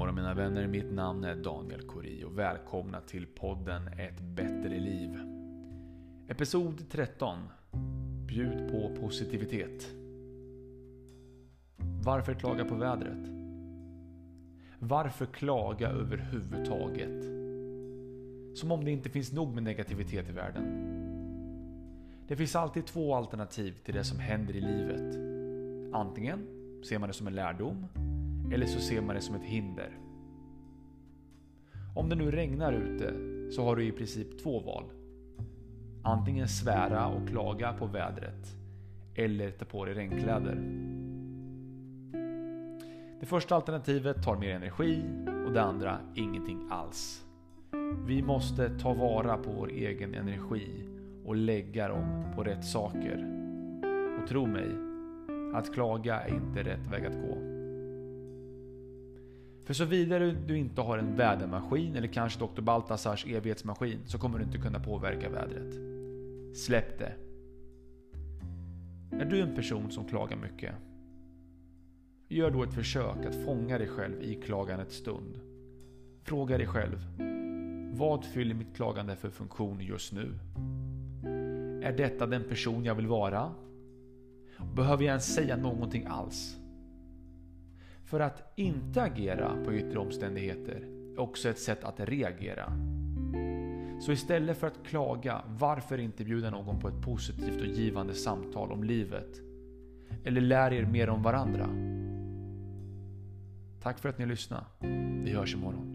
morgon mina vänner, mitt namn är Daniel Kori och välkomna till podden Ett bättre liv. Episod 13. Bjud på positivitet. Varför klaga på vädret? Varför klaga överhuvudtaget? Som om det inte finns nog med negativitet i världen. Det finns alltid två alternativ till det som händer i livet. Antingen ser man det som en lärdom eller så ser man det som ett hinder. Om det nu regnar ute så har du i princip två val. Antingen svära och klaga på vädret eller ta på dig regnkläder. Det första alternativet tar mer energi och det andra ingenting alls. Vi måste ta vara på vår egen energi och lägga dem på rätt saker. Och tro mig, att klaga är inte rätt väg att gå. För så vidare du inte har en vädermaskin eller kanske Dr. Baltasars evighetsmaskin så kommer du inte kunna påverka vädret. Släpp det. Är du en person som klagar mycket? Gör då ett försök att fånga dig själv i klagandets stund. Fråga dig själv. Vad fyller mitt klagande för funktion just nu? Är detta den person jag vill vara? Behöver jag ens säga någonting alls? För att inte agera på yttre omständigheter är också ett sätt att reagera. Så istället för att klaga, varför inte bjuda någon på ett positivt och givande samtal om livet? Eller lär er mer om varandra? Tack för att ni lyssnade. Vi hörs imorgon.